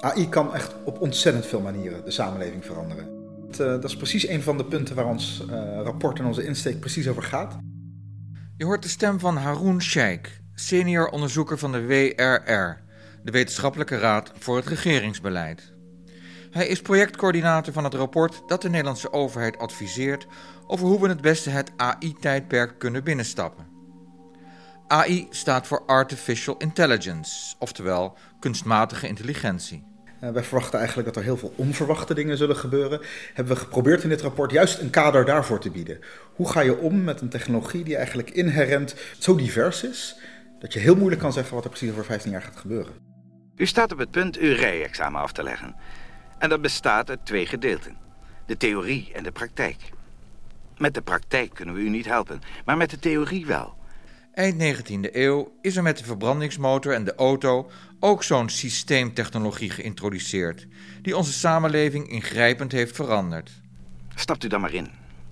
AI kan echt op ontzettend veel manieren de samenleving veranderen. Dat, uh, dat is precies een van de punten waar ons uh, rapport en onze insteek precies over gaat. Je hoort de stem van Haroon Sheikh, senior onderzoeker van de WRR, de Wetenschappelijke Raad voor het Regeringsbeleid. Hij is projectcoördinator van het rapport dat de Nederlandse overheid adviseert over hoe we het beste het AI-tijdperk kunnen binnenstappen. AI staat voor Artificial Intelligence, oftewel kunstmatige intelligentie. Uh, wij verwachten eigenlijk dat er heel veel onverwachte dingen zullen gebeuren. Hebben we geprobeerd in dit rapport juist een kader daarvoor te bieden. Hoe ga je om met een technologie die eigenlijk inherent zo divers is, dat je heel moeilijk kan zeggen wat er precies over 15 jaar gaat gebeuren. U staat op het punt uw rijexamen af te leggen. En dat bestaat uit twee gedeelten. De theorie en de praktijk. Met de praktijk kunnen we u niet helpen, maar met de theorie wel. Eind 19e eeuw is er met de verbrandingsmotor en de auto ook zo'n systeemtechnologie geïntroduceerd, die onze samenleving ingrijpend heeft veranderd. Stapt u dan maar in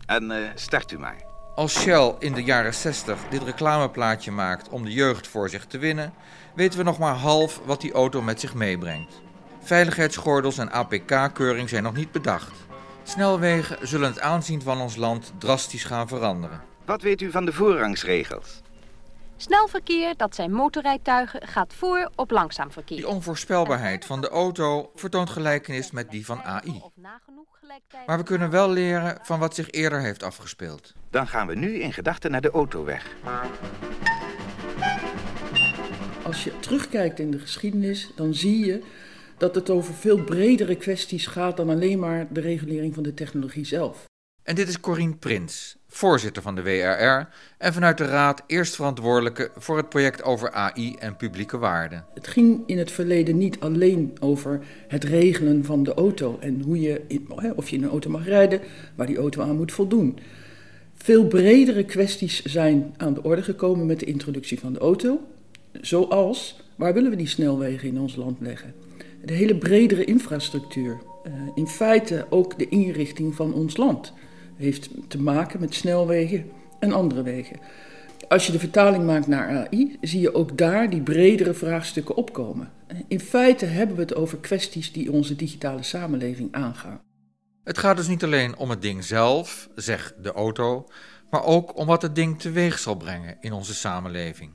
en uh, start u maar. Als Shell in de jaren 60 dit reclameplaatje maakt om de jeugd voor zich te winnen, weten we nog maar half wat die auto met zich meebrengt. Veiligheidsgordels en APK-keuring zijn nog niet bedacht. Snelwegen zullen het aanzien van ons land drastisch gaan veranderen. Wat weet u van de voorrangsregels? Snel verkeer, dat zijn motorrijtuigen, gaat voor op langzaam verkeer. Die onvoorspelbaarheid van de auto vertoont gelijkenis met die van AI. Maar we kunnen wel leren van wat zich eerder heeft afgespeeld. Dan gaan we nu in gedachten naar de autoweg. Als je terugkijkt in de geschiedenis, dan zie je dat het over veel bredere kwesties gaat dan alleen maar de regulering van de technologie zelf. En dit is Corine Prins, voorzitter van de WRR en vanuit de Raad eerst verantwoordelijke voor het project over AI en publieke waarden. Het ging in het verleden niet alleen over het regelen van de auto en hoe je, of je in een auto mag rijden, waar die auto aan moet voldoen. Veel bredere kwesties zijn aan de orde gekomen met de introductie van de auto, zoals waar willen we die snelwegen in ons land leggen? De hele bredere infrastructuur, uh, in feite ook de inrichting van ons land heeft te maken met snelwegen en andere wegen. Als je de vertaling maakt naar AI, zie je ook daar die bredere vraagstukken opkomen. In feite hebben we het over kwesties die onze digitale samenleving aangaan. Het gaat dus niet alleen om het ding zelf, zeg de auto, maar ook om wat het ding teweeg zal brengen in onze samenleving.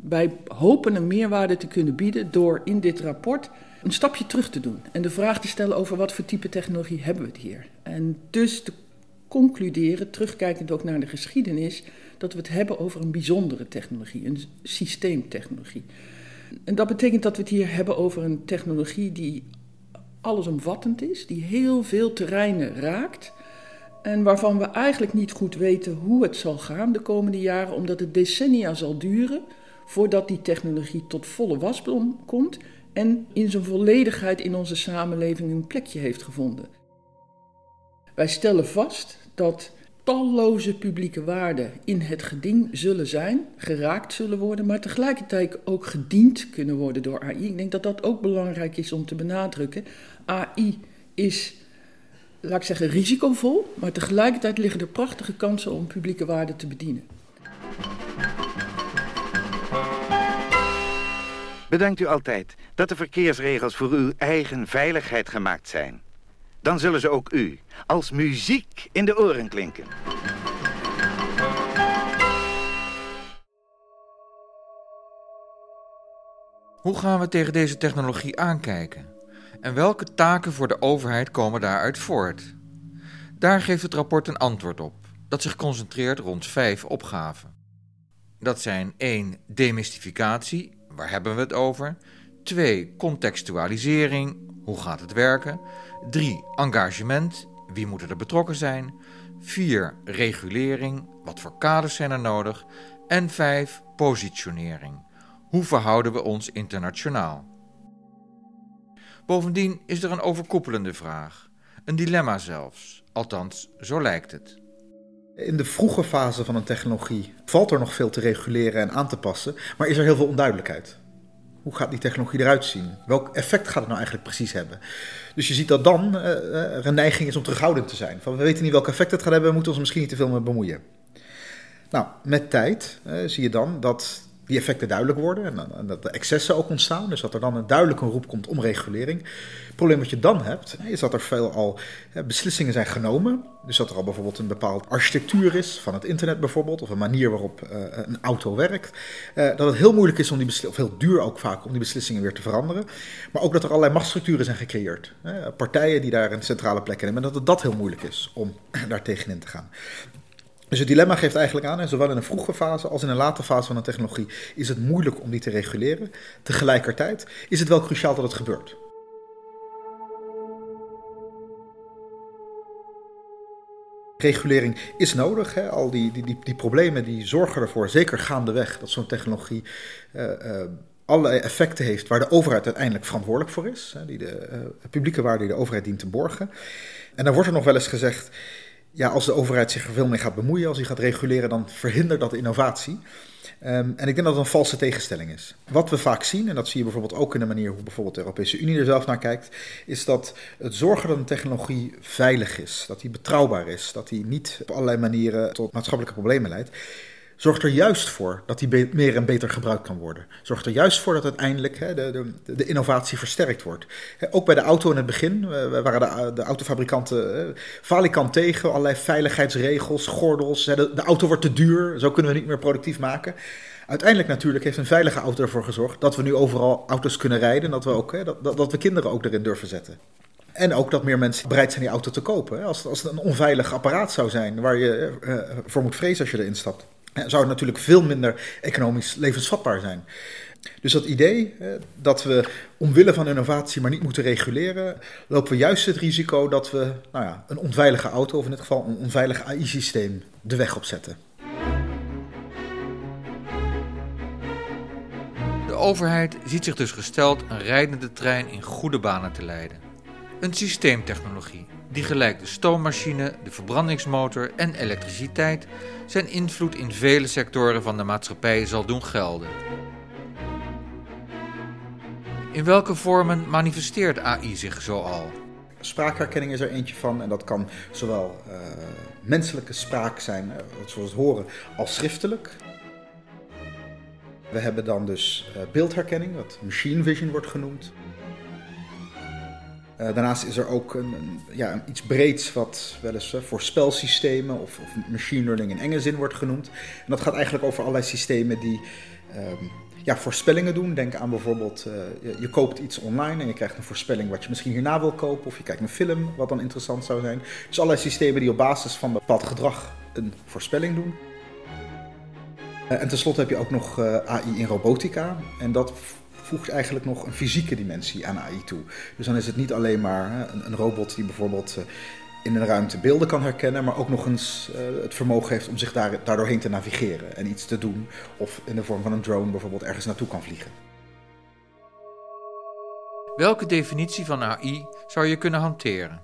Wij hopen een meerwaarde te kunnen bieden door in dit rapport een stapje terug te doen en de vraag te stellen over wat voor type technologie hebben we het hier. En dus te concluderen, terugkijkend ook naar de geschiedenis, dat we het hebben over een bijzondere technologie, een systeemtechnologie. En dat betekent dat we het hier hebben over een technologie die allesomvattend is, die heel veel terreinen raakt. En waarvan we eigenlijk niet goed weten hoe het zal gaan de komende jaren, omdat het decennia zal duren voordat die technologie tot volle wasbron komt en in zijn volledigheid in onze samenleving een plekje heeft gevonden. Wij stellen vast dat talloze publieke waarden in het geding zullen zijn, geraakt zullen worden, maar tegelijkertijd ook gediend kunnen worden door AI. Ik denk dat dat ook belangrijk is om te benadrukken. AI is, laat ik zeggen, risicovol, maar tegelijkertijd liggen er prachtige kansen om publieke waarden te bedienen. Bedenkt u altijd dat de verkeersregels voor uw eigen veiligheid gemaakt zijn dan zullen ze ook u als muziek in de oren klinken. Hoe gaan we tegen deze technologie aankijken? En welke taken voor de overheid komen daaruit voort? Daar geeft het rapport een antwoord op, dat zich concentreert rond vijf opgaven. Dat zijn 1. Demystificatie, waar hebben we het over? 2. Contextualisering, hoe gaat het werken? 3. Engagement. Wie moet er betrokken zijn? 4. Regulering. Wat voor kaders zijn er nodig? En 5. Positionering. Hoe verhouden we ons internationaal? Bovendien is er een overkoepelende vraag. Een dilemma zelfs. Althans, zo lijkt het. In de vroege fase van een technologie valt er nog veel te reguleren en aan te passen, maar is er heel veel onduidelijkheid. Hoe gaat die technologie eruit zien? Welk effect gaat het nou eigenlijk precies hebben? Dus je ziet dat dan uh, er een neiging is om terughoudend te zijn. Van we weten niet welk effect het gaat hebben, we moeten ons misschien niet te veel mee bemoeien. Nou, met tijd uh, zie je dan dat die effecten duidelijk worden en, en, dat de excessen ook ontstaan. Dus dat er dan een duidelijke roep komt om regulering. Het probleem wat je dan hebt, is dat er veel al beslissingen zijn genomen. Dus dat er al bijvoorbeeld een bepaalde architectuur is van het internet bijvoorbeeld, of een manier waarop uh, een auto werkt. Uh, dat het heel moeilijk is om die of heel duur ook vaak, om die beslissingen weer te veranderen. Maar ook dat er allerlei machtsstructuren zijn gecreëerd. partijen die daar een centrale plek in hebben. En dat het dat heel moeilijk is om daar tegenin te gaan. Dus het dilemma geeft eigenlijk aan, zowel in een vroege fase als in een late fase van een technologie, is het moeilijk om die te reguleren. Tegelijkertijd is het wel cruciaal dat het gebeurt. Regulering is nodig. Hè? Al die, die, die, problemen die zorgen ervoor, zeker gaandeweg, dat zo'n technologie uh, uh, allerlei effecten heeft waar de overheid uiteindelijk verantwoordelijk voor is. Hè? Die de uh, publieke waarde die de overheid dient te borgen. En dan wordt er nog wel eens gezegd ja, als de overheid zich er veel mee gaat bemoeien, als hij gaat reguleren, dan verhindert dat innovatie. Um, en ik denk dat dat een valse tegenstelling is. Wat we vaak zien, en dat zie je bijvoorbeeld ook in de manier hoe bijvoorbeeld de Europese Unie er zelf naar kijkt, is dat het zorgen dat een technologie veilig is, dat die betrouwbaar is, dat die niet op allerlei manieren tot maatschappelijke problemen leidt, zorgt er juist voor dat die meer en beter gebruikt kan worden. Zorgt er juist voor dat uiteindelijk hè, de, de, de, innovatie versterkt wordt. Ook bij de auto in het begin waren de, de autofabrikanten falikant tegen, allerlei veiligheidsregels, gordels. De, de auto wordt te duur, zo kunnen we niet meer productief maken. Uiteindelijk natuurlijk heeft een veilige auto ervoor gezorgd dat we nu overal auto's kunnen rijden. En dat we, ook, hè, dat, dat we kinderen ook erin durven zetten. En ook dat meer mensen bereid zijn die auto te kopen. Als, als het een onveilig apparaat zou zijn waar je uh, voor moet vrezen als je erin stapt zou het natuurlijk veel minder economisch levensvatbaar zijn. Dus dat idee dat we omwille van innovatie maar niet moeten reguleren, lopen we juist het risico dat we nou ja, een onveilige auto, of in dit geval een onveilig AI-systeem, de weg opzetten. De overheid ziet zich dus gesteld een rijdende trein in goede banen te leiden. Een systeemtechnologie die gelijk de stoommachine, de verbrandingsmotor en elektriciteit zijn invloed in vele sectoren van de maatschappij zal doen gelden. In welke vormen manifesteert AI zich zoal? Spraakherkenning is er eentje van en dat kan zowel uh, menselijke spraak zijn, uh, zoals het horen, als schriftelijk. We hebben dan dus uh, beeldherkenning, wat machine vision wordt genoemd. Uh, daarnaast is er ook een, een, iets breeds wat wel eens uh, voorspelsystemen of, of, machine learning in enge zin wordt genoemd. En dat gaat eigenlijk over allerlei systemen die um, ja, voorspellingen doen. Denk aan bijvoorbeeld, je, je, koopt iets online en je krijgt een voorspelling wat je misschien hierna wil kopen. Of je kijkt een film wat dan interessant zou zijn. Dus allerlei systemen die op basis van bepaald gedrag een voorspelling doen. en tenslotte heb je ook nog AI in robotica. En dat voegt eigenlijk nog een fysieke dimensie aan AI toe. Dus dan is het niet alleen maar een, robot die bijvoorbeeld eh, in een ruimte beelden kan herkennen, maar ook nog eens uh, het vermogen heeft om zich daar, daardoorheen te navigeren en iets te doen. Of in de vorm van een drone bijvoorbeeld ergens naartoe kan vliegen. Welke definitie van AI zou je kunnen hanteren?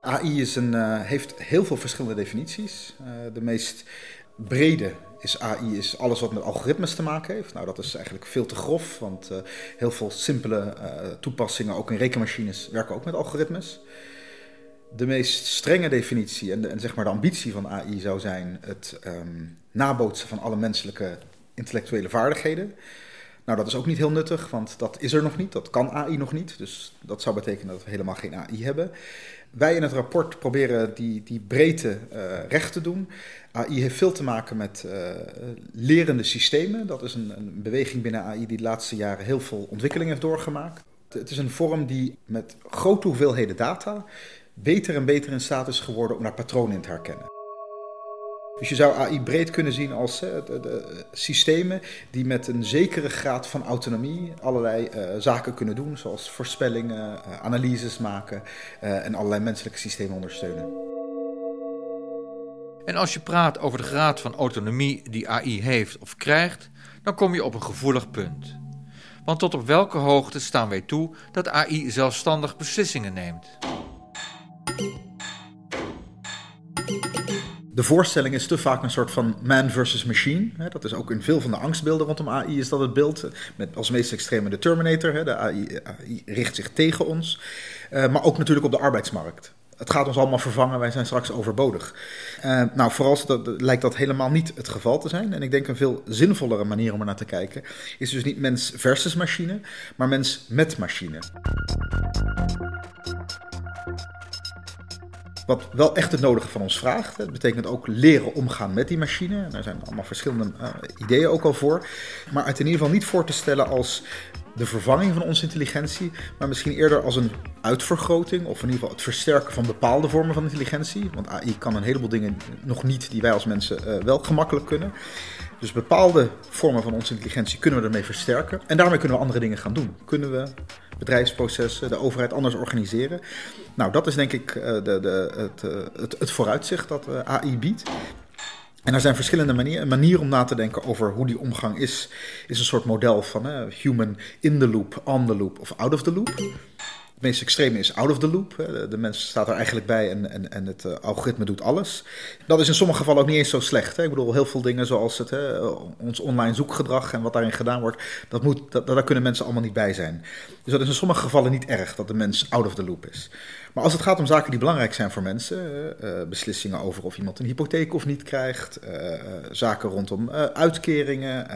AI is een, uh, heeft heel veel verschillende definities. Uh, de meest brede is AI is alles wat met algoritmes te maken heeft. Nou, dat is eigenlijk veel te grof, want uh, heel veel simpele uh, toepassingen, ook in rekenmachines, werken ook met algoritmes. De meest strenge definitie en, de, en zeg maar de ambitie van AI zou zijn het um, nabootsen van alle menselijke intellectuele vaardigheden. Nou, dat is ook niet heel nuttig, want dat is er nog niet, dat kan AI nog niet. Dus dat zou betekenen dat we helemaal geen AI hebben. Wij in het rapport proberen die, die breedte uh, recht te doen. AI heeft veel te maken met uh, lerende systemen. Dat is een, een, beweging binnen AI die de laatste jaren heel veel ontwikkeling heeft doorgemaakt. Het is een vorm die met grote hoeveelheden data beter en beter in staat is geworden om daar patronen in te herkennen. Dus je zou AI breed kunnen zien als de, systemen die met een zekere graad van autonomie allerlei uh, zaken kunnen doen, zoals voorspellingen, uh, analyses maken en allerlei menselijke systemen ondersteunen. En als je praat over de graad van autonomie die AI heeft of krijgt, dan kom je op een gevoelig punt. Want tot op welke hoogte staan wij toe dat AI zelfstandig beslissingen neemt? De voorstelling is te vaak een soort van man versus machine. Dat is ook in veel van de angstbeelden rondom AI is dat het beeld. Met als meest extreme de Terminator. De AI, AI richt zich tegen ons. Uh, maar ook natuurlijk op de arbeidsmarkt. Het gaat ons allemaal vervangen, wij zijn straks overbodig. Uh, nou, vooral dat, lijkt dat helemaal niet het geval te zijn. En ik denk een veel zinvollere manier om er naar te kijken is dus niet mens versus machine, maar mens met machine. Wat wel echt het nodige van ons vraagt. Dat betekent ook leren omgaan met die machine. Daar zijn allemaal verschillende uh, ideeën ook al voor. Maar het in ieder geval niet voor te stellen als de vervanging van onze intelligentie, maar misschien eerder als een uitvergroting of in ieder geval het versterken van bepaalde vormen van intelligentie. Want AI kan een heleboel dingen nog niet die wij als mensen uh, wel gemakkelijk kunnen. Dus bepaalde vormen van onze intelligentie kunnen we ermee versterken. En daarmee kunnen we andere dingen gaan doen. Kunnen we bedrijfsprocessen, de overheid anders organiseren. Nou, dat is denk ik uh, de, de, het, uh, het, het, vooruitzicht dat AI biedt. En er zijn verschillende manieren. Een manier om na te denken over hoe die omgang is, is een soort model van human in the loop, on the loop of out of the loop. Het meest extreme is out of the loop. De mens staat er eigenlijk bij en, en, en het uh, algoritme doet alles. Dat is in sommige gevallen ook niet eens zo slecht. Ik bedoel, heel veel dingen zoals het, ons online zoekgedrag en wat daarin gedaan wordt, dat moet, dat, daar kunnen mensen allemaal niet bij zijn. Dus dat is in sommige gevallen niet erg dat de mens out of the loop is. Maar als het gaat om zaken die belangrijk zijn voor mensen, uh, beslissingen over of iemand een hypotheek of niet krijgt, zaken rondom uitkeringen,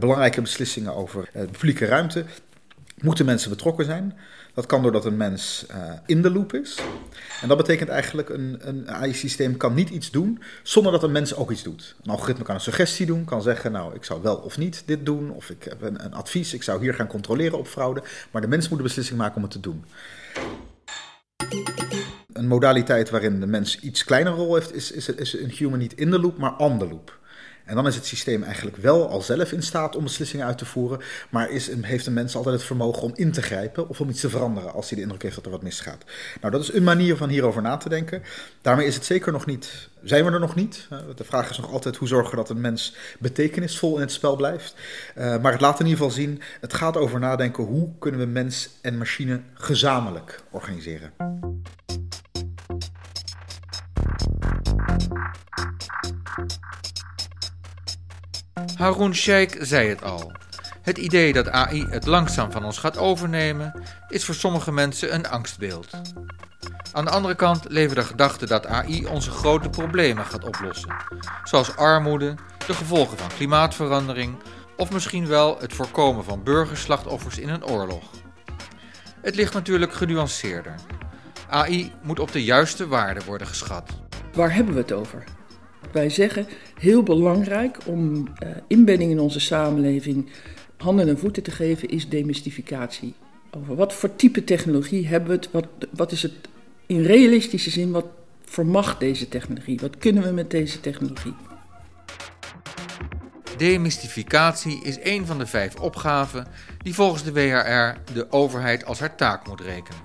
belangrijke beslissingen over publieke ruimte, moeten mensen betrokken zijn. Dat kan doordat een mens in de loop is. En dat betekent eigenlijk een, een AI-systeem kan niet iets doen zonder dat een mens ook iets doet. Een algoritme kan een suggestie doen, kan zeggen, nou, ik zou wel of niet dit doen, of ik heb een, een advies, ik zou hier gaan controleren op fraude, maar de mens moet de beslissing maken om het te doen. Een modaliteit waarin de mens iets kleiner rol heeft, is, is, is een human niet in de loop, maar on the loop. En dan is het systeem eigenlijk wel al zelf in staat om beslissingen uit te voeren, maar is, heeft een mens altijd het vermogen om in te grijpen of om iets te veranderen als hij de indruk heeft dat er wat misgaat. Nou, dat is een manier van hierover na te denken. Daarmee is het zeker nog niet, zijn we er nog niet. De vraag is nog altijd hoe zorgen dat een mens betekenisvol in het spel blijft. Uh, maar het laat in ieder geval zien, het gaat over nadenken hoe kunnen we mens en machine gezamenlijk organiseren. Haroon Sheikh zei het al. Het idee dat AI het langzaam van ons gaat overnemen, is voor sommige mensen een angstbeeld. Aan de andere kant leven de gedachte dat AI onze grote problemen gaat oplossen, zoals armoede, de gevolgen van klimaatverandering of misschien wel het voorkomen van burgerslachtoffers in een oorlog. Het ligt natuurlijk genuanceerder. AI moet op de juiste waarde worden geschat. Waar hebben we het over? Wij zeggen heel belangrijk om uh, inbedding in onze samenleving handen en voeten te geven, is demystificatie. Over wat voor type technologie hebben we het? Wat, wat is het in realistische zin? Wat vermag deze technologie? Wat kunnen we met deze technologie? Demystificatie is een van de vijf opgaven die volgens de WHR de overheid als haar taak moet rekenen.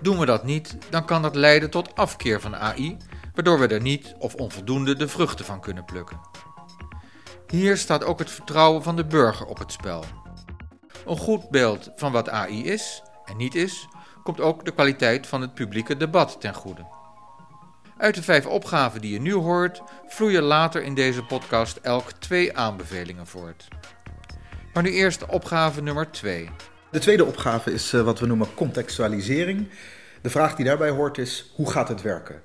Doen we dat niet, dan kan dat leiden tot afkeer van AI waardoor we er niet of onvoldoende de vruchten van kunnen plukken. Hier staat ook het vertrouwen van de burger op het spel. Een goed beeld van wat AI is en niet is, komt ook de kwaliteit van het publieke debat ten goede. Uit de vijf opgaven die je nu hoort, vloeien later in deze podcast elk twee aanbevelingen voort. Maar nu eerst opgave nummer 2. De tweede opgave is uh, wat we noemen contextualisering. De vraag die daarbij hoort is: hoe gaat het werken?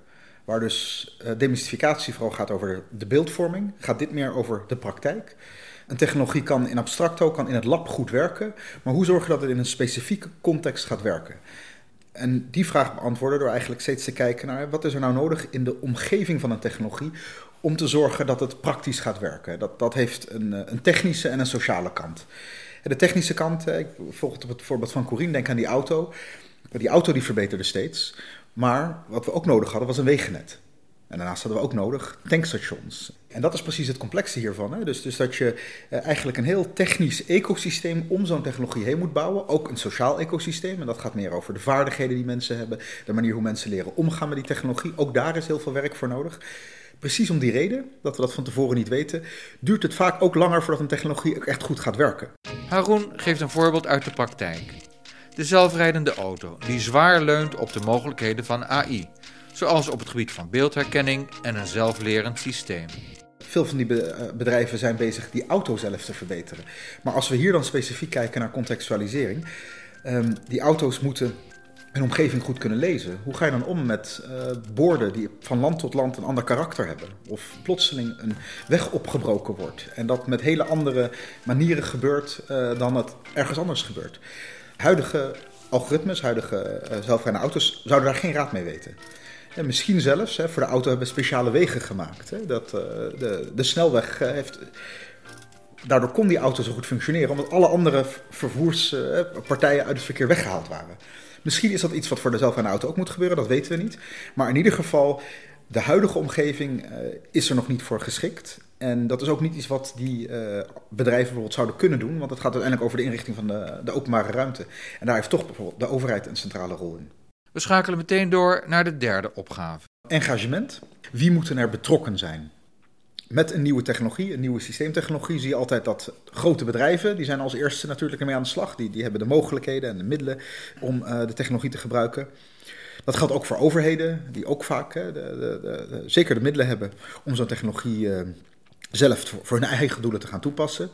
Waar dus uh, demystificatie vooral gaat over de beeldvorming, gaat dit meer over de praktijk. Een technologie kan in abstracto, kan in het lab goed werken, maar hoe zorgen dat het in een specifieke context gaat werken? En die vraag beantwoorden door eigenlijk steeds te kijken naar wat is er nou nodig in de omgeving van een technologie om te zorgen dat het praktisch gaat werken. Dat, dat heeft een, eh, een technische en een sociale kant. De technische kant, ik volg het op het voorbeeld van Corine, denk aan die auto. Die auto die verbeterde steeds. Maar wat we ook nodig hadden was een wegennet. En daarnaast hadden we ook nodig tankstations. En dat is precies het complexe hiervan. Hè? Dus, dus dat je eh, eigenlijk een heel technisch ecosysteem om zo'n technologie heen moet bouwen. Ook een sociaal ecosysteem. En dat gaat meer over de vaardigheden die mensen hebben. De manier hoe mensen leren omgaan met die technologie. Ook daar is heel veel werk voor nodig. Precies om die reden, dat we dat van tevoren niet weten, duurt het vaak ook langer voordat een technologie ook echt goed gaat werken. Haroon geeft een voorbeeld uit de praktijk de zelfrijdende auto, die zwaar leunt op de mogelijkheden van AI, zoals op het gebied van beeldherkenning en een zelflerend systeem. Veel van die eh, bedrijven zijn bezig die auto zelf te verbeteren. Maar als we hier dan specifiek kijken naar contextualisering, um, die auto's moeten een omgeving goed kunnen lezen. Hoe ga je dan om met uh, borden die van land tot land een ander karakter hebben? Of plotseling een weg opgebroken wordt en dat met hele andere manieren gebeurt uh, dan het ergens anders gebeurt. Huidige algoritmes, huidige uh, zelfrijdende auto's, zouden daar geen raad mee weten. En misschien zelfs, hè, voor de auto hebben we speciale wegen gemaakt. Hè, dat, de, de snelweg heeft daardoor kon die auto zo goed functioneren, omdat alle andere vervoerspartijen uit het verkeer weggehaald waren. Misschien is dat iets wat voor de zelfrijdende auto ook moet gebeuren, dat weten we niet. Maar in ieder geval, de huidige omgeving is er nog niet voor geschikt. En dat is ook niet iets wat die uh, bedrijven bijvoorbeeld zouden kunnen doen, want het gaat uiteindelijk over de inrichting van de, de openbare ruimte. En daar heeft toch bijvoorbeeld de overheid een centrale rol in. We schakelen meteen door naar de derde opgave. Engagement. Wie moeten er betrokken zijn? met een nieuwe technologie, een nieuwe systeemtechnologie, zie je altijd dat grote bedrijven, die zijn als eerste natuurlijk ermee aan de slag. Die, die hebben de mogelijkheden en de middelen om uh, de technologie te gebruiken. Dat geldt ook voor overheden, die ook vaak de, de, de, zeker de middelen hebben om zo'n technologie uh, zelf voor, hun eigen doelen te gaan toepassen.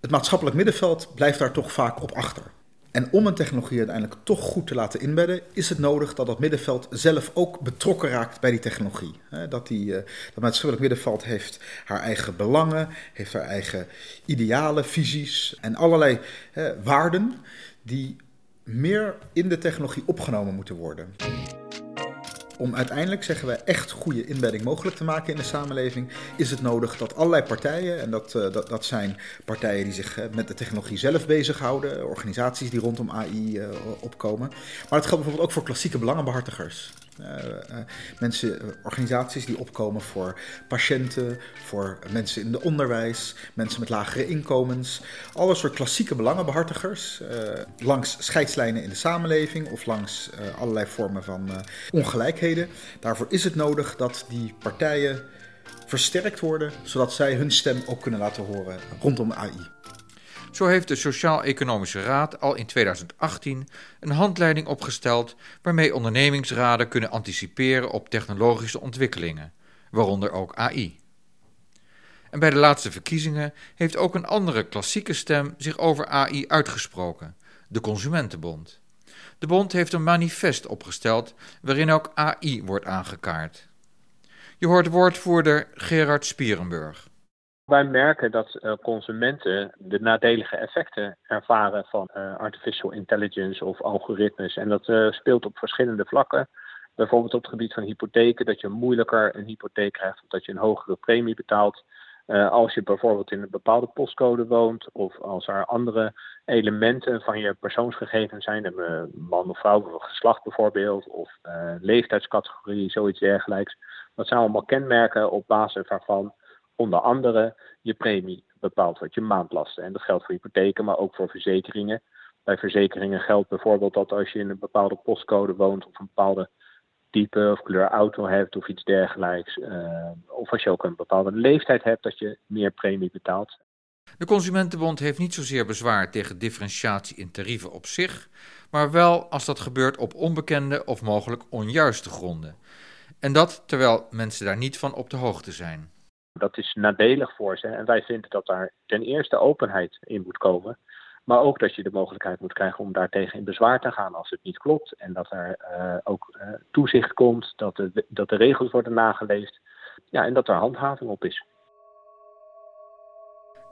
Het maatschappelijk middenveld blijft daar toch vaak op achter. En om een technologie uiteindelijk toch goed te laten inbedden, is het nodig dat dat middenveld zelf ook betrokken raakt bij die technologie. Dat, die, eh, dat maatschappelijk middenveld heeft haar eigen belangen, heeft haar eigen idealen, visies en allerlei waarden die meer in de technologie opgenomen moeten worden. Om uiteindelijk, zeggen we, echt goede inbedding mogelijk te maken in de samenleving, is het nodig dat allerlei partijen, en dat, uh, dat, dat zijn partijen die zich uh, met de technologie zelf bezighouden, organisaties die rondom AI uh, opkomen, maar het geldt bijvoorbeeld ook voor klassieke belangenbehartigers. Uh, uh, mensen, organisaties die opkomen voor patiënten, voor mensen in het onderwijs, mensen met lagere inkomens. Alle soort klassieke belangenbehartigers langs scheidslijnen in de samenleving of langs allerlei vormen van ongelijkheden. Daarvoor is het nodig dat die partijen versterkt worden, zodat zij hun stem ook kunnen laten horen rondom AI. Zo heeft de Sociaal-Economische Raad al in 2018 een handleiding opgesteld waarmee ondernemingsraden kunnen anticiperen op technologische ontwikkelingen, waaronder ook AI. En bij de laatste verkiezingen heeft ook een andere klassieke stem zich over AI uitgesproken, de Consumentenbond. De bond heeft een manifest opgesteld waarin ook AI wordt aangekaart. Je hoort woordvoerder Gerard Spierenburg. Wij merken dat uh, consumenten de nadelige effecten ervaren van uh, artificial intelligence of algoritmes. En dat uh, speelt op verschillende vlakken. Bijvoorbeeld op het gebied van hypotheken, dat je moeilijker een hypotheek krijgt of dat je een hogere premie betaalt. als je bijvoorbeeld in een bepaalde postcode woont of als er andere elementen van je persoonsgegevens zijn, man of vrouw, of geslacht bijvoorbeeld, of leeftijdscategorie, zoiets dergelijks. Dat zijn allemaal kenmerken op basis waarvan onder andere je premie bepaald wordt, je maandlasten. En dat geldt voor hypotheken, maar ook voor verzekeringen. Bij verzekeringen geldt bijvoorbeeld dat als je in een bepaalde postcode woont of een bepaalde type of kleur auto hebt of iets dergelijks, uh, of als je ook een bepaalde leeftijd hebt, dat je meer premie betaalt. De Consumentenbond heeft niet zozeer bezwaar tegen differentiatie in tarieven op zich, maar wel als dat gebeurt op onbekende of mogelijk onjuiste gronden. En dat terwijl mensen daar niet van op de hoogte zijn. Dat is nadelig voor ze. En wij vinden dat daar ten eerste openheid in moet komen. Maar ook dat je de mogelijkheid moet krijgen om daartegen in bezwaar te gaan als het niet klopt. En dat er uh, ook uh, toezicht komt, dat de, dat de regels worden nageleefd. Ja, en dat er handhaving op is.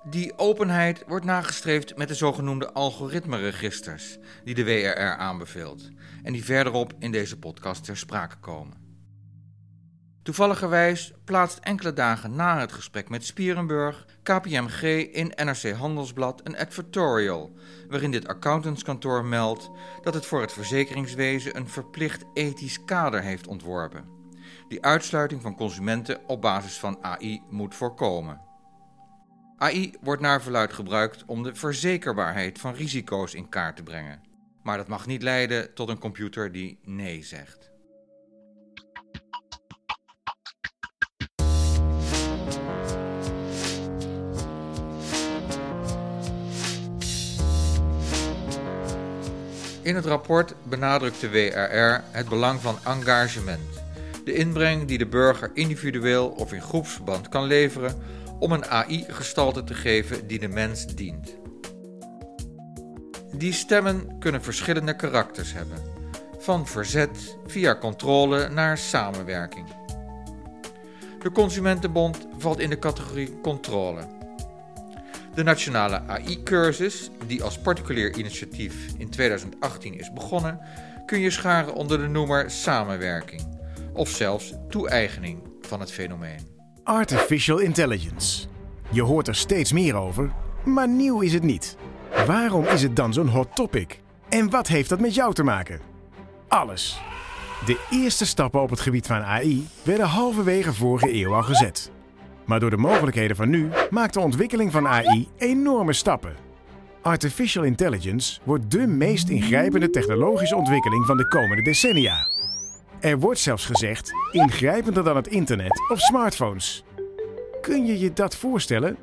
Die openheid wordt nagestreefd met de zogenoemde algoritmeregisters die de WRR aanbeveelt en die verderop in deze podcast ter sprake komen. Toevalligerwijs plaatst enkele dagen na het gesprek met Spierenburg KPMG in NRC Handelsblad een advertorial, waarin dit accountantskantoor meldt dat het voor het verzekeringswezen een verplicht ethisch kader heeft ontworpen, die uitsluiting van consumenten op basis van AI moet voorkomen. AI wordt naar verluid gebruikt om de verzekerbaarheid van risico's in kaart te brengen, maar dat mag niet leiden tot een computer die nee zegt. In het rapport benadrukt de WRR het belang van engagement, de inbreng die de burger individueel of in groepsverband kan leveren om een AI gestalte te geven die de mens dient. Die stemmen kunnen verschillende karakters hebben. van verzet via controle naar samenwerking. De Consumentenbond valt in de categorie controle. De nationale AI-cursus, die als particulier initiatief in 2018 is begonnen, kun je scharen onder de noemer samenwerking of zelfs toe-eigening van het fenomeen. Artificial intelligence. Je hoort er steeds meer over, maar nieuw is het niet. Waarom is het dan zo'n hot topic? En wat heeft dat met jou te maken? Alles. De eerste stappen op het gebied van AI werden halverwege vorige eeuw al gezet. Maar door de mogelijkheden van nu maakt de ontwikkeling van AI enorme stappen. Artificial intelligence wordt de meest ingrijpende technologische ontwikkeling van de komende decennia. Er wordt zelfs gezegd ingrijpender dan het internet of smartphones. Kun je je dat voorstellen?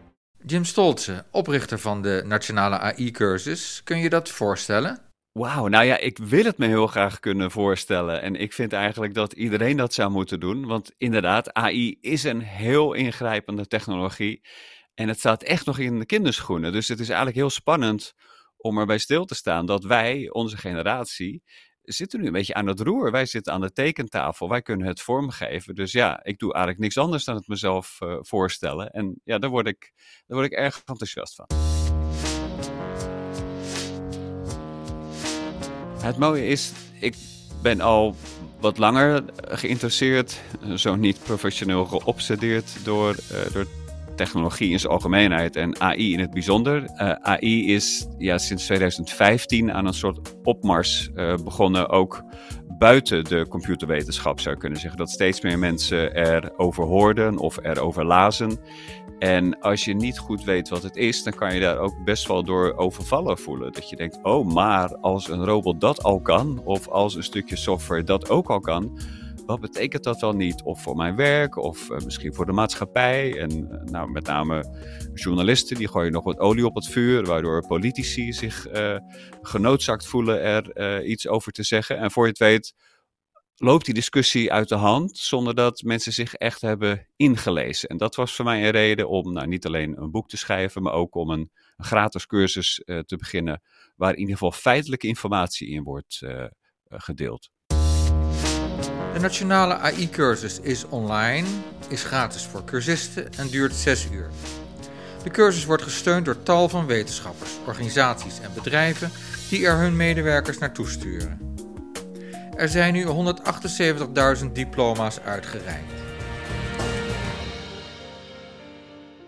Jim Stolze, oprichter van de Nationale AI-cursus, kun je dat voorstellen? Wauw, nou ja, ik wil het me heel graag kunnen voorstellen. En ik vind eigenlijk dat iedereen dat zou moeten doen. Want inderdaad, AI is een heel ingrijpende technologie. En het staat echt nog in de kinderschoenen. Dus het is eigenlijk heel spannend om erbij stil te staan dat wij, onze generatie, zitten nu een beetje aan het roer. Wij zitten aan de tekentafel, wij kunnen het vormgeven. Dus ja, ik doe eigenlijk niks anders dan het mezelf uh, voorstellen. En ja, daar word, ik, daar word ik erg enthousiast van. Het mooie is, ik ben al wat langer geïnteresseerd, zo niet professioneel geobsedeerd door, uh, door technologie in zijn algemeenheid en AI in het bijzonder. Uh, AI is ja, sinds 2015 aan een soort opmars uh, begonnen, ook buiten de computerwetenschap zou je kunnen zeggen. Dat steeds meer mensen erover hoorden of erover lazen. En als je niet goed weet wat het is, dan kan je daar ook best wel door overvallen voelen. Dat je denkt, oh, maar als een robot dat al kan, of als een stukje software dat ook al kan, wat betekent dat dan niet? Of voor mijn werk, of uh, misschien voor de maatschappij. En uh, nou, met name journalisten, die gooien nog wat olie op het vuur, waardoor politici zich uh, genoodzaakt voelen er iets over te zeggen. En voor je het weet, loopt die discussie uit de hand zonder dat mensen zich echt hebben ingelezen. En dat was voor mij een reden om nou, niet alleen een boek te schrijven, maar ook om een, gratis cursus te beginnen, waar in ieder geval feitelijke informatie in wordt gedeeld. De nationale AI-cursus is online, is gratis voor cursisten en duurt 6 uur. De cursus wordt gesteund door tal van wetenschappers, organisaties en bedrijven die er hun medewerkers naartoe sturen. Er zijn nu 178.000 diploma's uitgereikt.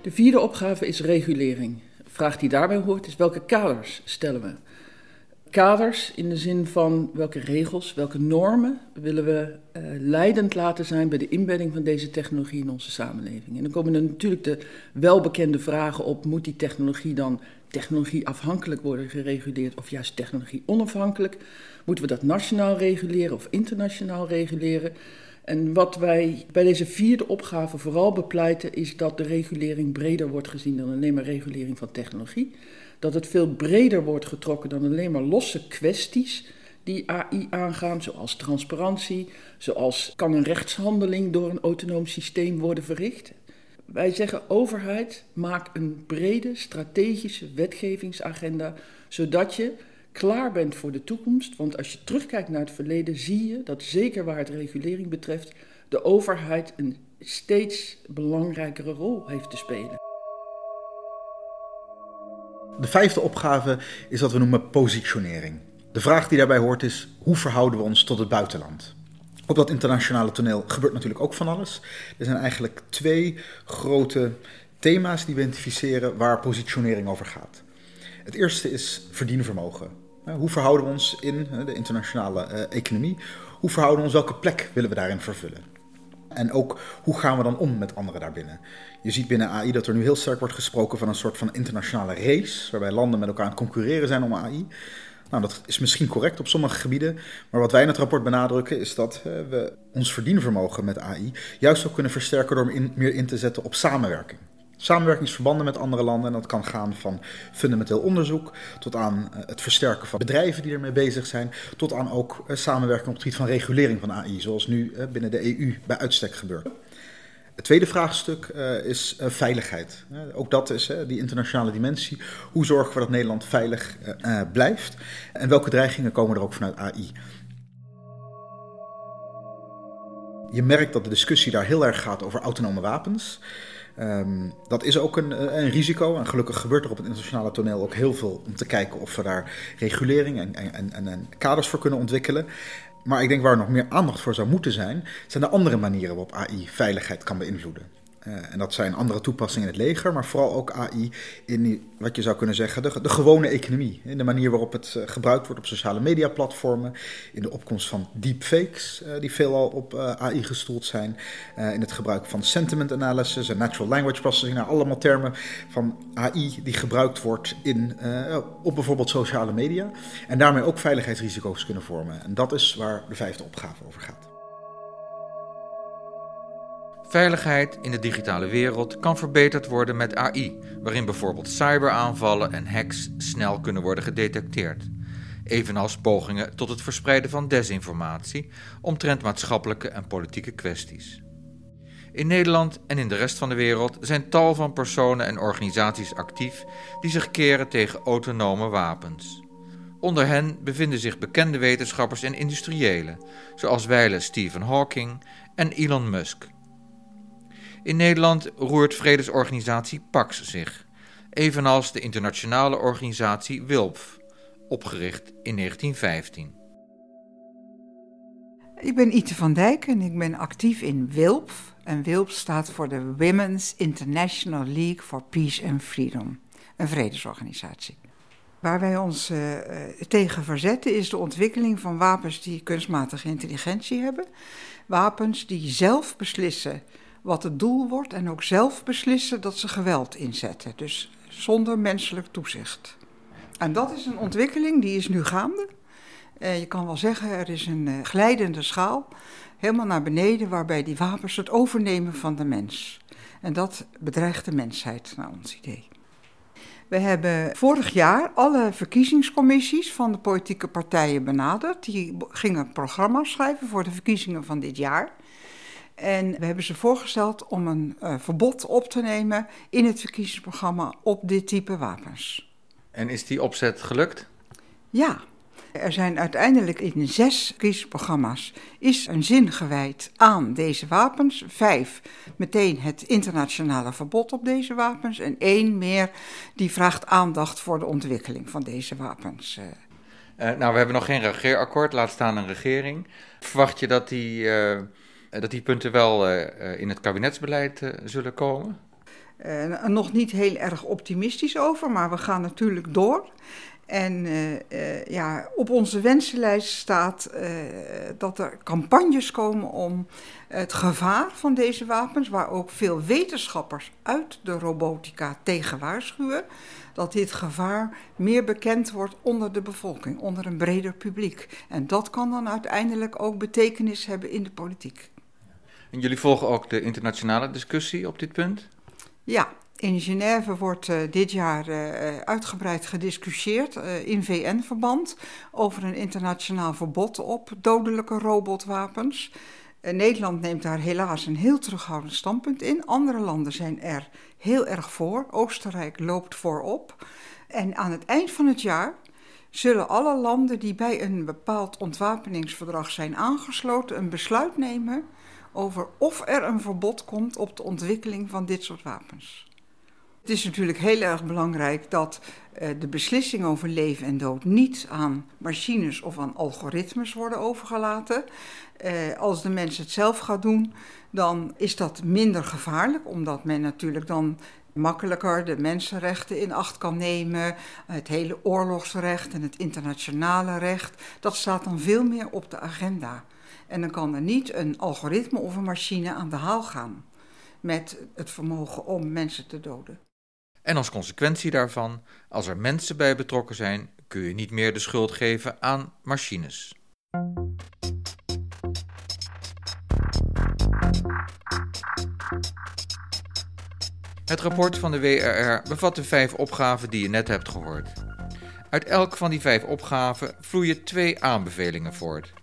De vierde opgave is regulering. De vraag die daarbij hoort is welke kaders stellen we? kaders in de zin van welke regels, welke normen willen we uh, leidend laten zijn bij de inbedding van deze technologie in onze samenleving. En dan komen er natuurlijk de welbekende vragen op: moet die technologie dan technologieafhankelijk worden gereguleerd of juist technologie onafhankelijk? Moeten we dat nationaal reguleren of internationaal reguleren? En wat wij bij deze vierde opgave vooral bepleiten, is dat de regulering breder wordt gezien dan alleen maar regulering van technologie dat het veel breder wordt getrokken dan alleen maar losse kwesties die AI aangaan, zoals transparantie, zoals kan een rechtshandeling door een autonoom systeem worden verricht. Wij zeggen overheid, maak een brede strategische wetgevingsagenda, zodat je klaar bent voor de toekomst. Want als je terugkijkt naar het verleden, zie je dat zeker waar het regulering betreft, de overheid een steeds belangrijkere rol heeft te spelen. De vijfde opgave is wat we noemen positionering. De vraag die daarbij hoort is: hoe verhouden we ons tot het buitenland? Op dat internationale toneel gebeurt natuurlijk ook van alles. Er zijn eigenlijk twee grote thema's die we identificeren waar positionering over gaat. Het eerste is verdienvermogen. Hoe verhouden we ons in de internationale eh, economie? Hoe verhouden we ons? Welke plek willen we daarin vervullen? En ook hoe gaan we dan om met anderen daarbinnen? Je ziet binnen AI dat er nu heel sterk wordt gesproken van een soort van internationale race, waarbij landen met elkaar aan het concurreren zijn om AI. Nou, dat is misschien correct op sommige gebieden, maar wat wij in het rapport benadrukken is dat we ons verdienvermogen met AI juist ook kunnen versterken door meer in te zetten op samenwerking. Samenwerkingsverbanden met andere landen. En dat kan gaan van fundamenteel onderzoek tot aan uh, het versterken van bedrijven die ermee bezig zijn. Tot aan ook uh, samenwerking op het gebied van regulering van AI, zoals nu uh, binnen de EU bij uitstek gebeurt. Het tweede vraagstuk is veiligheid. ook dat is die internationale dimensie. Hoe zorgen we dat Nederland veilig blijft? En welke dreigingen komen er ook vanuit AI? je merkt dat de discussie daar heel erg gaat over autonome wapens. Ehm, dat is ook een, een, risico. En gelukkig gebeurt er op het internationale toneel ook heel veel om te kijken of we daar regulering en, en, en, en kaders voor kunnen ontwikkelen. Maar ik denk waar nog meer aandacht voor zou moeten zijn, zijn de andere manieren waarop AI veiligheid kan beïnvloeden. Uh, en dat zijn andere toepassingen in het leger, maar vooral ook AI in wat je zou kunnen zeggen de, gewone economie. In de manier waarop het uh, gebruikt wordt op sociale media platformen, in de opkomst van deepfakes, uh, die veelal op AI gestoeld zijn, in het gebruik van sentiment analysis en natural language processing, nou, allemaal termen van AI die gebruikt wordt in, op bijvoorbeeld sociale media. En daarmee ook veiligheidsrisico's kunnen vormen. En dat is waar de vijfde opgave over gaat. Veiligheid in de digitale wereld kan verbeterd worden met AI, waarin bijvoorbeeld cyberaanvallen en hacks snel kunnen worden gedetecteerd. Evenals pogingen tot het verspreiden van desinformatie omtrent maatschappelijke en politieke kwesties. In Nederland en in de rest van de wereld zijn tal van personen en organisaties actief die zich keren tegen autonome wapens. Onder hen bevinden zich bekende wetenschappers en industriëlen, zoals wijle Stephen Hawking en Elon Musk. In Nederland roert vredesorganisatie PAX zich, evenals de internationale organisatie WILPF, opgericht in 1915. Ik ben Ite van Dijk en ik ben actief in WILPF. En WILPF staat voor de Women's International League for Peace and Freedom, een vredesorganisatie. Waar wij ons uh, tegen verzetten is de ontwikkeling van wapens die kunstmatige intelligentie hebben. Wapens die zelf beslissen wat het doel wordt en ook zelf beslissen dat ze geweld inzetten. Dus zonder menselijk toezicht. En dat is een ontwikkeling die is nu gaande. Uh, je kan wel zeggen, er is een uh, glijdende schaal, helemaal naar beneden, waarbij die wapens het overnemen van de mens. En dat bedreigt de mensheid, naar ons idee. We hebben vorig jaar alle verkiezingscommissies van de politieke partijen benaderd. Die gingen programma's schrijven voor de verkiezingen van dit jaar. En we hebben ze voorgesteld om een uh, verbod op te nemen in het verkiezingsprogramma op dit type wapens. En is die opzet gelukt? Ja. Er zijn uiteindelijk in zes verkiezingsprogramma's is een zin gewijd aan deze wapens. Vijf meteen het internationale verbod op deze wapens. En één meer die vraagt aandacht voor de ontwikkeling van deze wapens. Uh, nou, we hebben nog geen regeerakkoord, laat staan een regering. Verwacht je dat die... Uh eh, dat die punten wel eh, eh, in het kabinetsbeleid zullen komen? Nog niet heel erg optimistisch over, maar we gaan natuurlijk door. En ja, op onze wensenlijst staat dat er campagnes komen om het gevaar van deze wapens, waar ook veel wetenschappers uit de robotica tegen waarschuwen, dat dit gevaar meer bekend wordt onder de bevolking, onder een breder publiek. En dat kan dan uiteindelijk ook betekenis hebben in de politiek. En jullie volgen ook de internationale discussie op dit punt? Ja, in Genève wordt uh, dit jaar uh, uitgebreid gediscussieerd in VN-verband over een internationaal verbod op dodelijke robotwapens. Nederland neemt daar helaas een heel terughoudend standpunt in. Andere landen zijn er heel erg voor. Oostenrijk loopt voorop. En aan het eind van het jaar zullen alle landen die bij een bepaald ontwapeningsverdrag zijn aangesloten een besluit nemen over of er een verbod komt op de ontwikkeling van dit soort wapens. Het is natuurlijk heel erg belangrijk dat uh, de beslissing over leven en dood niet aan machines of aan algoritmes worden overgelaten. Uh, als de mens het zelf gaat doen, dan is dat minder gevaarlijk, omdat men natuurlijk dan makkelijker de mensenrechten in acht kan nemen. Het hele oorlogsrecht en het internationale recht, dat staat dan veel meer op de agenda. En dan kan er niet een algoritme of een machine aan de haal gaan met het vermogen om mensen te doden. En als consequentie daarvan, als er mensen bij betrokken zijn, kun je niet meer de schuld geven aan machines. Het rapport van de WRR bevat de vijf opgaven die je net hebt gehoord. Uit elk van die vijf opgaven vloeien twee aanbevelingen voort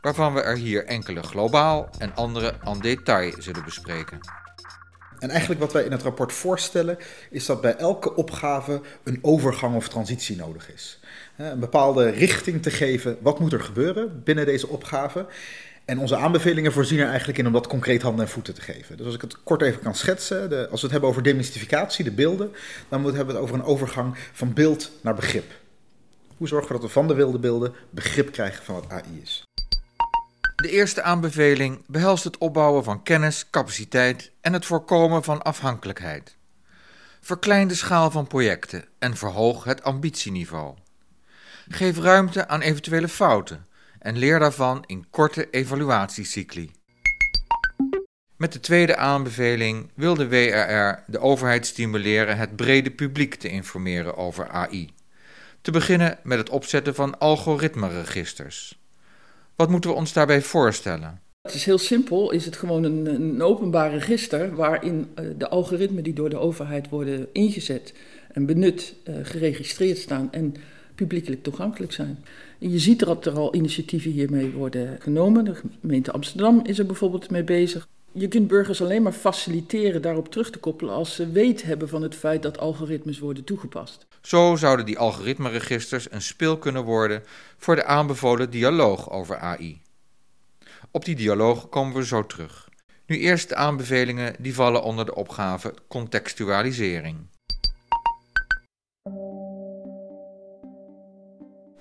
waarvan we er hier enkele globaal en andere en detail zullen bespreken. En eigenlijk wat wij in het rapport voorstellen, is dat bij elke opgave een overgang of transitie nodig is. Een bepaalde richting te geven, wat moet er gebeuren binnen deze opgave. En onze aanbevelingen voorzien er eigenlijk in om dat concreet handen en voeten te geven. Dus als ik het kort even kan schetsen, de, als we het hebben over demystificatie, de beelden, dan hebben we het over een overgang van beeld naar begrip. Hoe zorgen we dat we van de wilde beelden begrip krijgen van wat AI is? De eerste aanbeveling behelst het opbouwen van kennis, capaciteit en het voorkomen van afhankelijkheid. Verklein de schaal van projecten en verhoog het ambitieniveau. Geef ruimte aan eventuele fouten en leer daarvan in korte evaluatiecycli. Met de tweede aanbeveling wil de WRR de overheid stimuleren het brede publiek te informeren over AI. Te beginnen met het opzetten van algoritmeregisters. Wat moeten we ons daarbij voorstellen? Het is heel simpel, is het gewoon een, een openbaar register waarin uh, de algoritmen die door de overheid worden ingezet en benut uh, geregistreerd staan en publiekelijk toegankelijk zijn. Je ziet dat er al initiatieven hiermee worden genomen. De gemeente Amsterdam is er bijvoorbeeld mee bezig. Je kunt burgers alleen maar faciliteren daarop terug te koppelen als ze weet hebben van het feit dat algoritmes worden toegepast. Zo zouden die algoritmeregisters een speel kunnen worden voor de aanbevolen dialoog over AI. Op die dialoog komen we zo terug. Nu eerst de aanbevelingen die vallen onder de opgave contextualisering.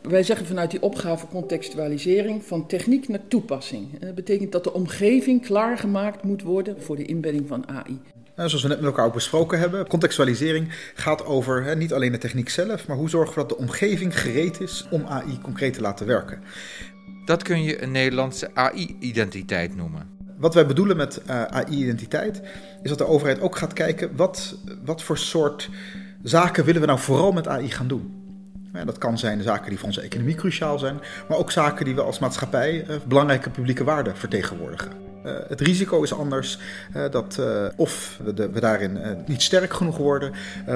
Wij zeggen vanuit die opgave contextualisering van techniek naar toepassing. En dat betekent dat de omgeving klaargemaakt moet worden voor de inbedding van AI. Zoals we net met elkaar ook besproken hebben, contextualisering gaat over hè, niet alleen de techniek zelf, maar hoe zorgen we dat de omgeving gereed is om AI concreet te laten werken. Dat kun je een Nederlandse AI-identiteit noemen. Wat wij bedoelen met uh, AI-identiteit is dat de overheid ook gaat kijken wat, wat voor soort zaken willen we nou vooral met AI gaan doen. Dat kan zijn zaken die voor onze economie cruciaal zijn, maar ook zaken die we als maatschappij uh, belangrijke publieke waarden vertegenwoordigen. Uh, het risico is anders, uh, dat of we daarin niet sterk genoeg worden,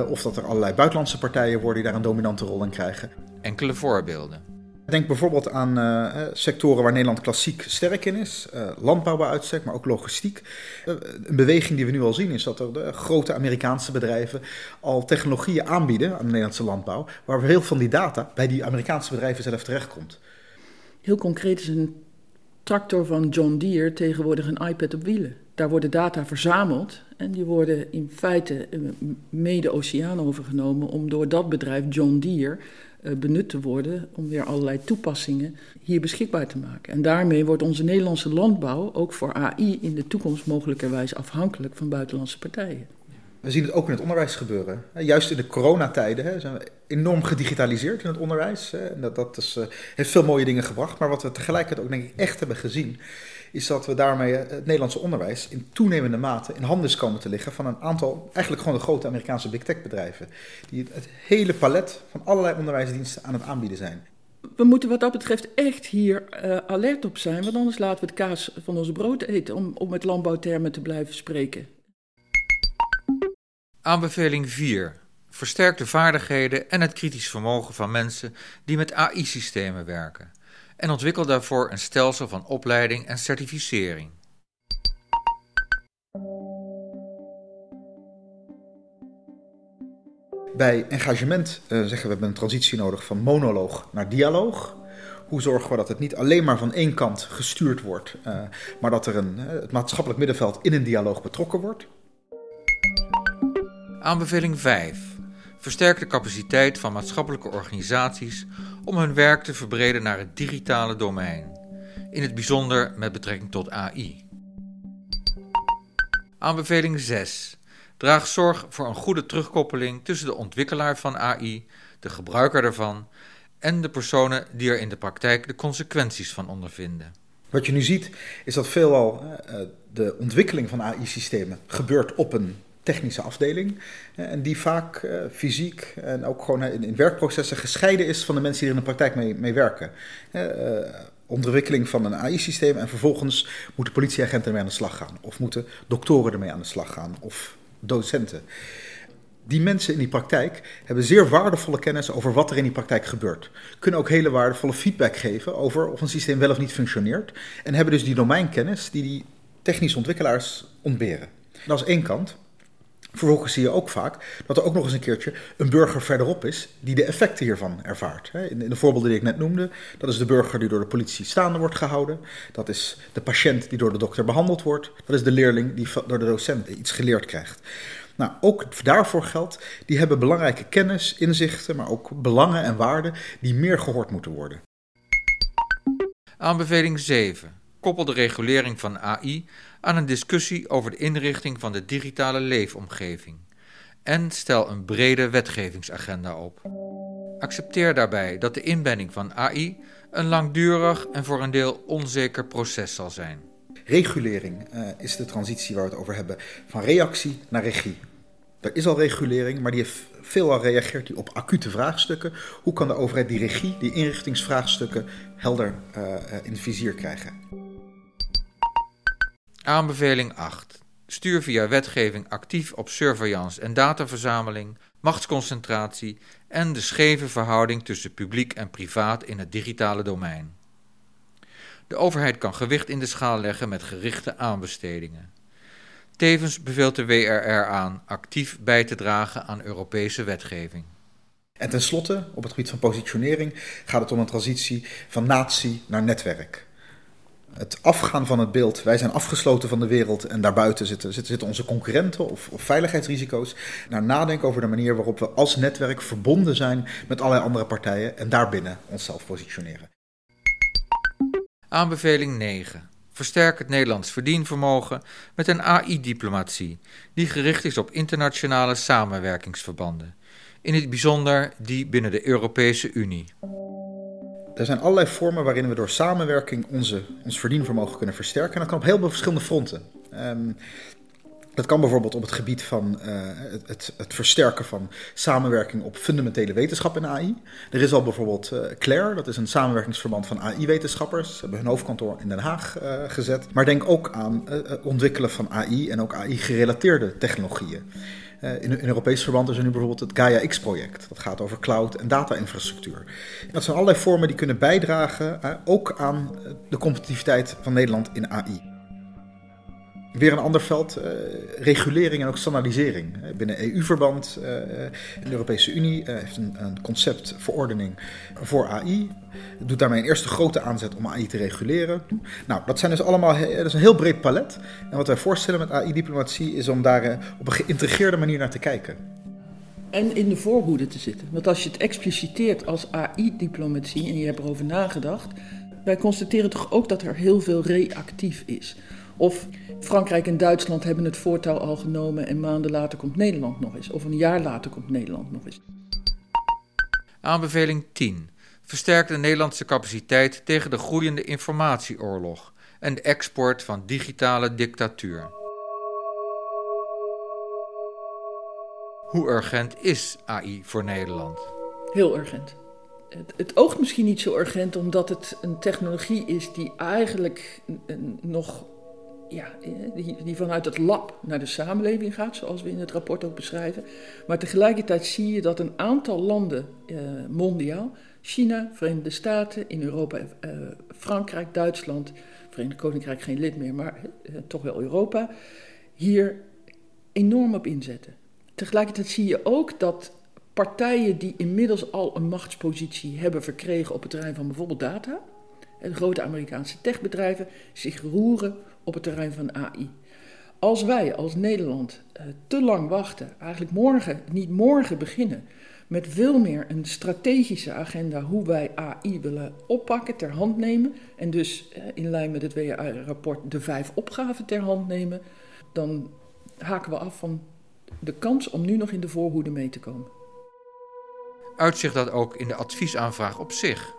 of dat er allerlei buitenlandse partijen worden die daar een dominante rol in krijgen. Enkele voorbeelden. Denk bijvoorbeeld aan uh, sectoren waar Nederland klassiek sterk in is. Uh, landbouw bij uitstek, maar ook logistiek. Uh, een beweging die we nu al zien is dat er grote Amerikaanse bedrijven al technologieën aanbieden aan de Nederlandse landbouw. Waar veel van die data bij die Amerikaanse bedrijven zelf terechtkomt. Heel concreet is een tractor van John Deere tegenwoordig een iPad op wielen. Daar worden data verzameld en die worden in feite mede oceaan overgenomen om door dat bedrijf John Deere benut te worden om weer allerlei toepassingen hier beschikbaar te maken. En daarmee wordt onze Nederlandse landbouw ook voor AI in de toekomst mogelijkerwijs afhankelijk van buitenlandse partijen. We zien het ook in het onderwijs gebeuren. Juist in de coronatijden zijn we enorm gedigitaliseerd in het onderwijs. Dat, dat is, heeft veel mooie dingen gebracht. Maar wat we tegelijkertijd ook denk ik echt hebben gezien, is dat we daarmee het Nederlandse onderwijs in toenemende mate in handen is komen te liggen van een aantal, eigenlijk gewoon de grote Amerikaanse big tech bedrijven. Die het hele palet van allerlei onderwijsdiensten aan het aanbieden zijn. We moeten wat dat betreft echt hier uh, alert op zijn, want anders laten we het kaas van ons brood eten, om, om met landbouwtermen te blijven spreken. Aanbeveling 4. Versterk de vaardigheden en het kritisch vermogen van mensen die met AI-systemen werken en ontwikkel daarvoor een stelsel van opleiding en certificering. Bij engagement uh, zeggen we hebben een transitie nodig van monoloog naar dialoog. Hoe zorgen we dat het niet alleen maar van één kant gestuurd wordt, uh, maar dat er een, uh, het maatschappelijk middenveld in een dialoog betrokken wordt? Aanbeveling 5. Versterk de capaciteit van maatschappelijke organisaties om hun werk te verbreden naar het digitale domein, in het bijzonder met betrekking tot AI. Aanbeveling 6. Draag zorg voor een goede terugkoppeling tussen de ontwikkelaar van AI, de gebruiker ervan en de personen die er in de praktijk de consequenties van ondervinden. Wat je nu ziet is dat veelal de ontwikkeling van AI-systemen gebeurt op een technische afdeling. En die vaak uh, fysiek en ook gewoon in, in, werkprocessen gescheiden is van de mensen die er in de praktijk mee, mee werken. Uh, ontwikkeling van een AI-systeem en vervolgens moeten politieagenten ermee aan de slag gaan. Of moeten doktoren ermee aan de slag gaan. Of docenten. Die mensen in die praktijk hebben zeer waardevolle kennis over wat er in die praktijk gebeurt. Kunnen ook hele waardevolle feedback geven over of een systeem wel of niet functioneert. En hebben dus die domeinkennis die die technische ontwikkelaars ontberen. Dat is één kant. Vervolgens zie je ook vaak dat er ook nog eens een keertje een burger verderop is die de effecten hiervan ervaart. In de voorbeelden die ik net noemde, dat is de burger die door de politie staande wordt gehouden. Dat is de patiënt die door de dokter behandeld wordt. Dat is de leerling die door de docent iets geleerd krijgt. Nou, ook daarvoor geldt, die hebben belangrijke kennis, inzichten, maar ook belangen en waarden die meer gehoord moeten worden. Aanbeveling 7. Koppel de regulering van AI aan een discussie over de inrichting van de digitale leefomgeving. En stel een brede wetgevingsagenda op. Accepteer daarbij dat de inbedding van AI een langdurig en voor een deel onzeker proces zal zijn. Regulering uh, is de transitie waar we het over hebben, van reactie naar regie. Er is al regulering, maar die heeft veelal reageert die op acute vraagstukken. Hoe kan de overheid die regie, die inrichtingsvraagstukken helder uh, in het vizier krijgen? Aanbeveling 8. Stuur via wetgeving actief op surveillance en dataverzameling, machtsconcentratie en de scheve verhouding tussen publiek en privaat in het digitale domein. De overheid kan gewicht in de schaal leggen met gerichte aanbestedingen. Tevens beveelt de WRR aan actief bij te dragen aan Europese wetgeving. En tenslotte, op het gebied van positionering, gaat het om een transitie van natie naar netwerk. Het afgaan van het beeld, wij zijn afgesloten van de wereld en daarbuiten zitten, zitten, onze concurrenten of, of, veiligheidsrisico's. Naar nadenken over de manier waarop we als netwerk verbonden zijn met allerlei andere partijen en daarbinnen onszelf positioneren. Aanbeveling 9. Versterk het Nederlands verdienvermogen met een AI-diplomatie die gericht is op internationale samenwerkingsverbanden. In het bijzonder die binnen de Europese Unie. Er zijn allerlei vormen waarin we door samenwerking onze, ons verdienvermogen kunnen versterken. En dat kan op heel veel verschillende fronten. Um, dat kan bijvoorbeeld op het gebied van uh, het, het, versterken van samenwerking op fundamentele wetenschap in AI. Er is al bijvoorbeeld uh, Claire, dat is een samenwerkingsverband van AI-wetenschappers. Ze hebben hun hoofdkantoor in Den Haag uh, gezet. Maar denk ook aan het ontwikkelen van AI en ook AI-gerelateerde technologieën. In een Europees verband is er nu bijvoorbeeld het Gaia X-project. Dat gaat over cloud en data-infrastructuur. Dat zijn allerlei vormen die kunnen bijdragen ook aan de competitiviteit van Nederland in AI. Weer een ander veld, uh, regulering en ook standaardisering. Binnen EU-verband, uh, de Europese Unie heeft een, een concept, verordening voor AI. Doet daarmee een eerste grote aanzet om AI te reguleren. Nou, dat zijn dus allemaal dat is een heel breed palet. En wat wij voorstellen met AI-diplomatie is om daar op een geïntegreerde manier naar te kijken. En in de voorhoede te zitten. Want als je het expliciteert als AI-diplomatie en je hebt erover nagedacht, wij constateren toch ook dat er heel veel reactief is. Of Frankrijk en Duitsland hebben het voortouw al genomen en maanden later komt Nederland nog eens. Of een jaar later komt Nederland nog eens. Aanbeveling 10. Versterk de Nederlandse capaciteit tegen de groeiende informatieoorlog en de export van digitale dictatuur. Hoe urgent is AI voor Nederland? Heel urgent. Het, het, oogt misschien niet zo urgent omdat het een technologie is die eigenlijk nog ja, die, die vanuit het lab naar de samenleving gaat, zoals we in het rapport ook beschrijven. Maar tegelijkertijd zie je dat een aantal landen eh, mondiaal, China, Verenigde Staten, in Europa, eh, Frankrijk, Duitsland, Verenigd Koninkrijk geen lid meer, maar eh, toch wel Europa, hier enorm op inzetten. Tegelijkertijd zie je ook dat partijen die inmiddels al een machtspositie hebben verkregen op het terrein van bijvoorbeeld data, de grote Amerikaanse techbedrijven, zich roeren op het terrein van AI. Als wij als Nederland uh, te lang wachten, eigenlijk morgen, niet morgen beginnen, met veel meer een strategische agenda hoe wij AI willen oppakken, ter hand nemen, en dus uh, in lijn met het WRA-rapport de vijf opgaven ter hand nemen, dan haken we af van de kans om nu nog in de voorhoede mee te komen. Uitzicht dat ook in de adviesaanvraag op zich?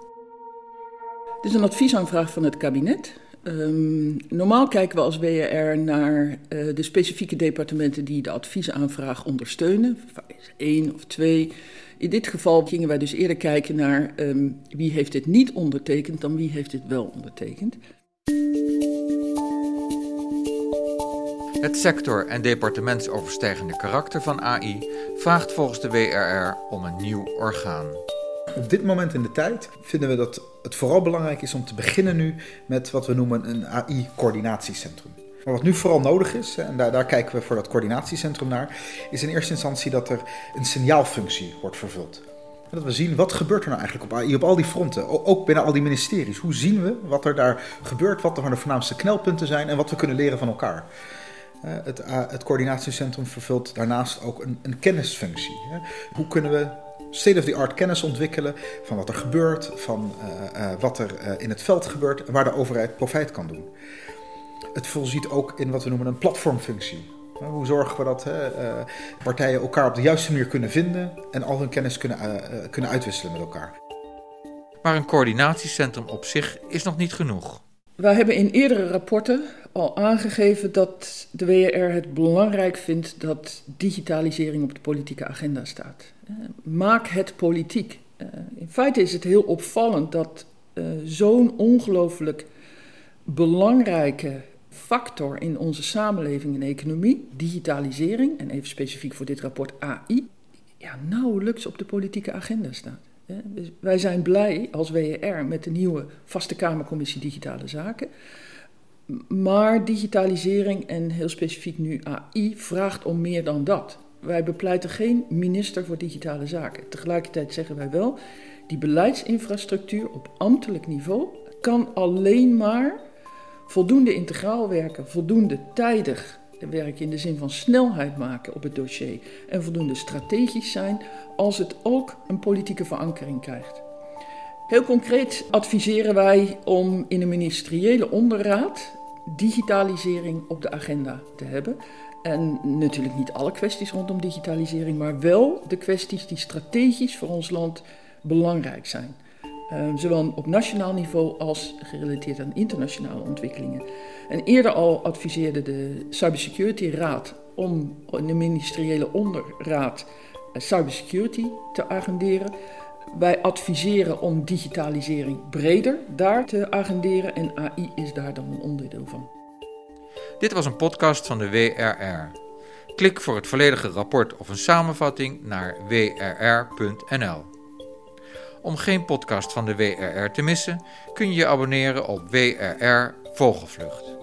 Het is een adviesaanvraag van het kabinet. Um, normaal kijken we als WRR naar uh, de specifieke departementen die de adviesaanvraag ondersteunen, één of twee. In dit geval gingen wij dus eerder kijken naar um, wie heeft dit niet ondertekend dan wie heeft dit wel ondertekend. Het sector- en departementsoverstijgende karakter van AI vraagt volgens de WRR om een nieuw orgaan. Op dit moment in de tijd vinden we dat het vooral belangrijk is om te beginnen nu met wat we noemen een AI-coördinatiecentrum. Maar wat nu vooral nodig is, en daar, daar kijken we voor dat coördinatiecentrum naar, is in eerste instantie dat er een signaalfunctie wordt vervuld. Dat we zien wat gebeurt er nou eigenlijk op AI op al die fronten, ook binnen al die ministeries. Hoe zien we wat er daar gebeurt, wat er de voornaamste knelpunten zijn en wat we kunnen leren van elkaar. Het, het coördinatiecentrum vervult daarnaast ook een, een kennisfunctie. Hoe kunnen we state-of-the-art kennis ontwikkelen van wat er gebeurt, van uh, uh, wat er uh, in het veld gebeurt en waar de overheid profijt kan doen. Het voorziet ook in wat we noemen een platformfunctie. Hoe zorgen we dat partijen elkaar op de juiste manier kunnen vinden en al hun kennis kunnen, kunnen uitwisselen met elkaar. Maar een coördinatiecentrum op zich is nog niet genoeg. Wij hebben in eerdere rapporten al aangegeven dat de WR het belangrijk vindt dat digitalisering op de politieke agenda staat. Eh, maak het politiek. Eh, in feite is het heel opvallend dat uh, zo'n ongelooflijk belangrijke factor in onze samenleving en economie, digitalisering, en even specifiek voor dit rapport AI, ja, nauwelijks op de politieke agenda staat. Dus wij zijn blij als WER met de nieuwe Vaste Kamercommissie Digitale Zaken. Maar digitalisering en heel specifiek nu AI vraagt om meer dan dat. Wij bepleiten geen minister voor digitale zaken. Tegelijkertijd zeggen wij wel, die beleidsinfrastructuur op ambtelijk niveau kan alleen maar voldoende integraal werken, voldoende tijdig werken in de zin van snelheid maken op het dossier en voldoende strategisch zijn als het ook een politieke verankering krijgt. Heel concreet adviseren wij om in een ministeriële onderraad digitalisering op de agenda te hebben. En natuurlijk niet alle kwesties rondom digitalisering, maar wel de kwesties die strategisch voor ons land belangrijk zijn. Uh, zowel op nationaal niveau als gerelateerd aan internationale ontwikkelingen. En eerder al adviseerde de Cybersecurity Raad om in de ministeriële onderraad uh, cybersecurity te agenderen. Wij adviseren om digitalisering breder daar te agenderen en AI is daar dan een onderdeel van. Dit was een podcast van de WRR. Klik voor het volledige rapport of een samenvatting naar wrr.nl. Om geen podcast van de WRR te missen, kun je je abonneren op WRR Vogelvlucht.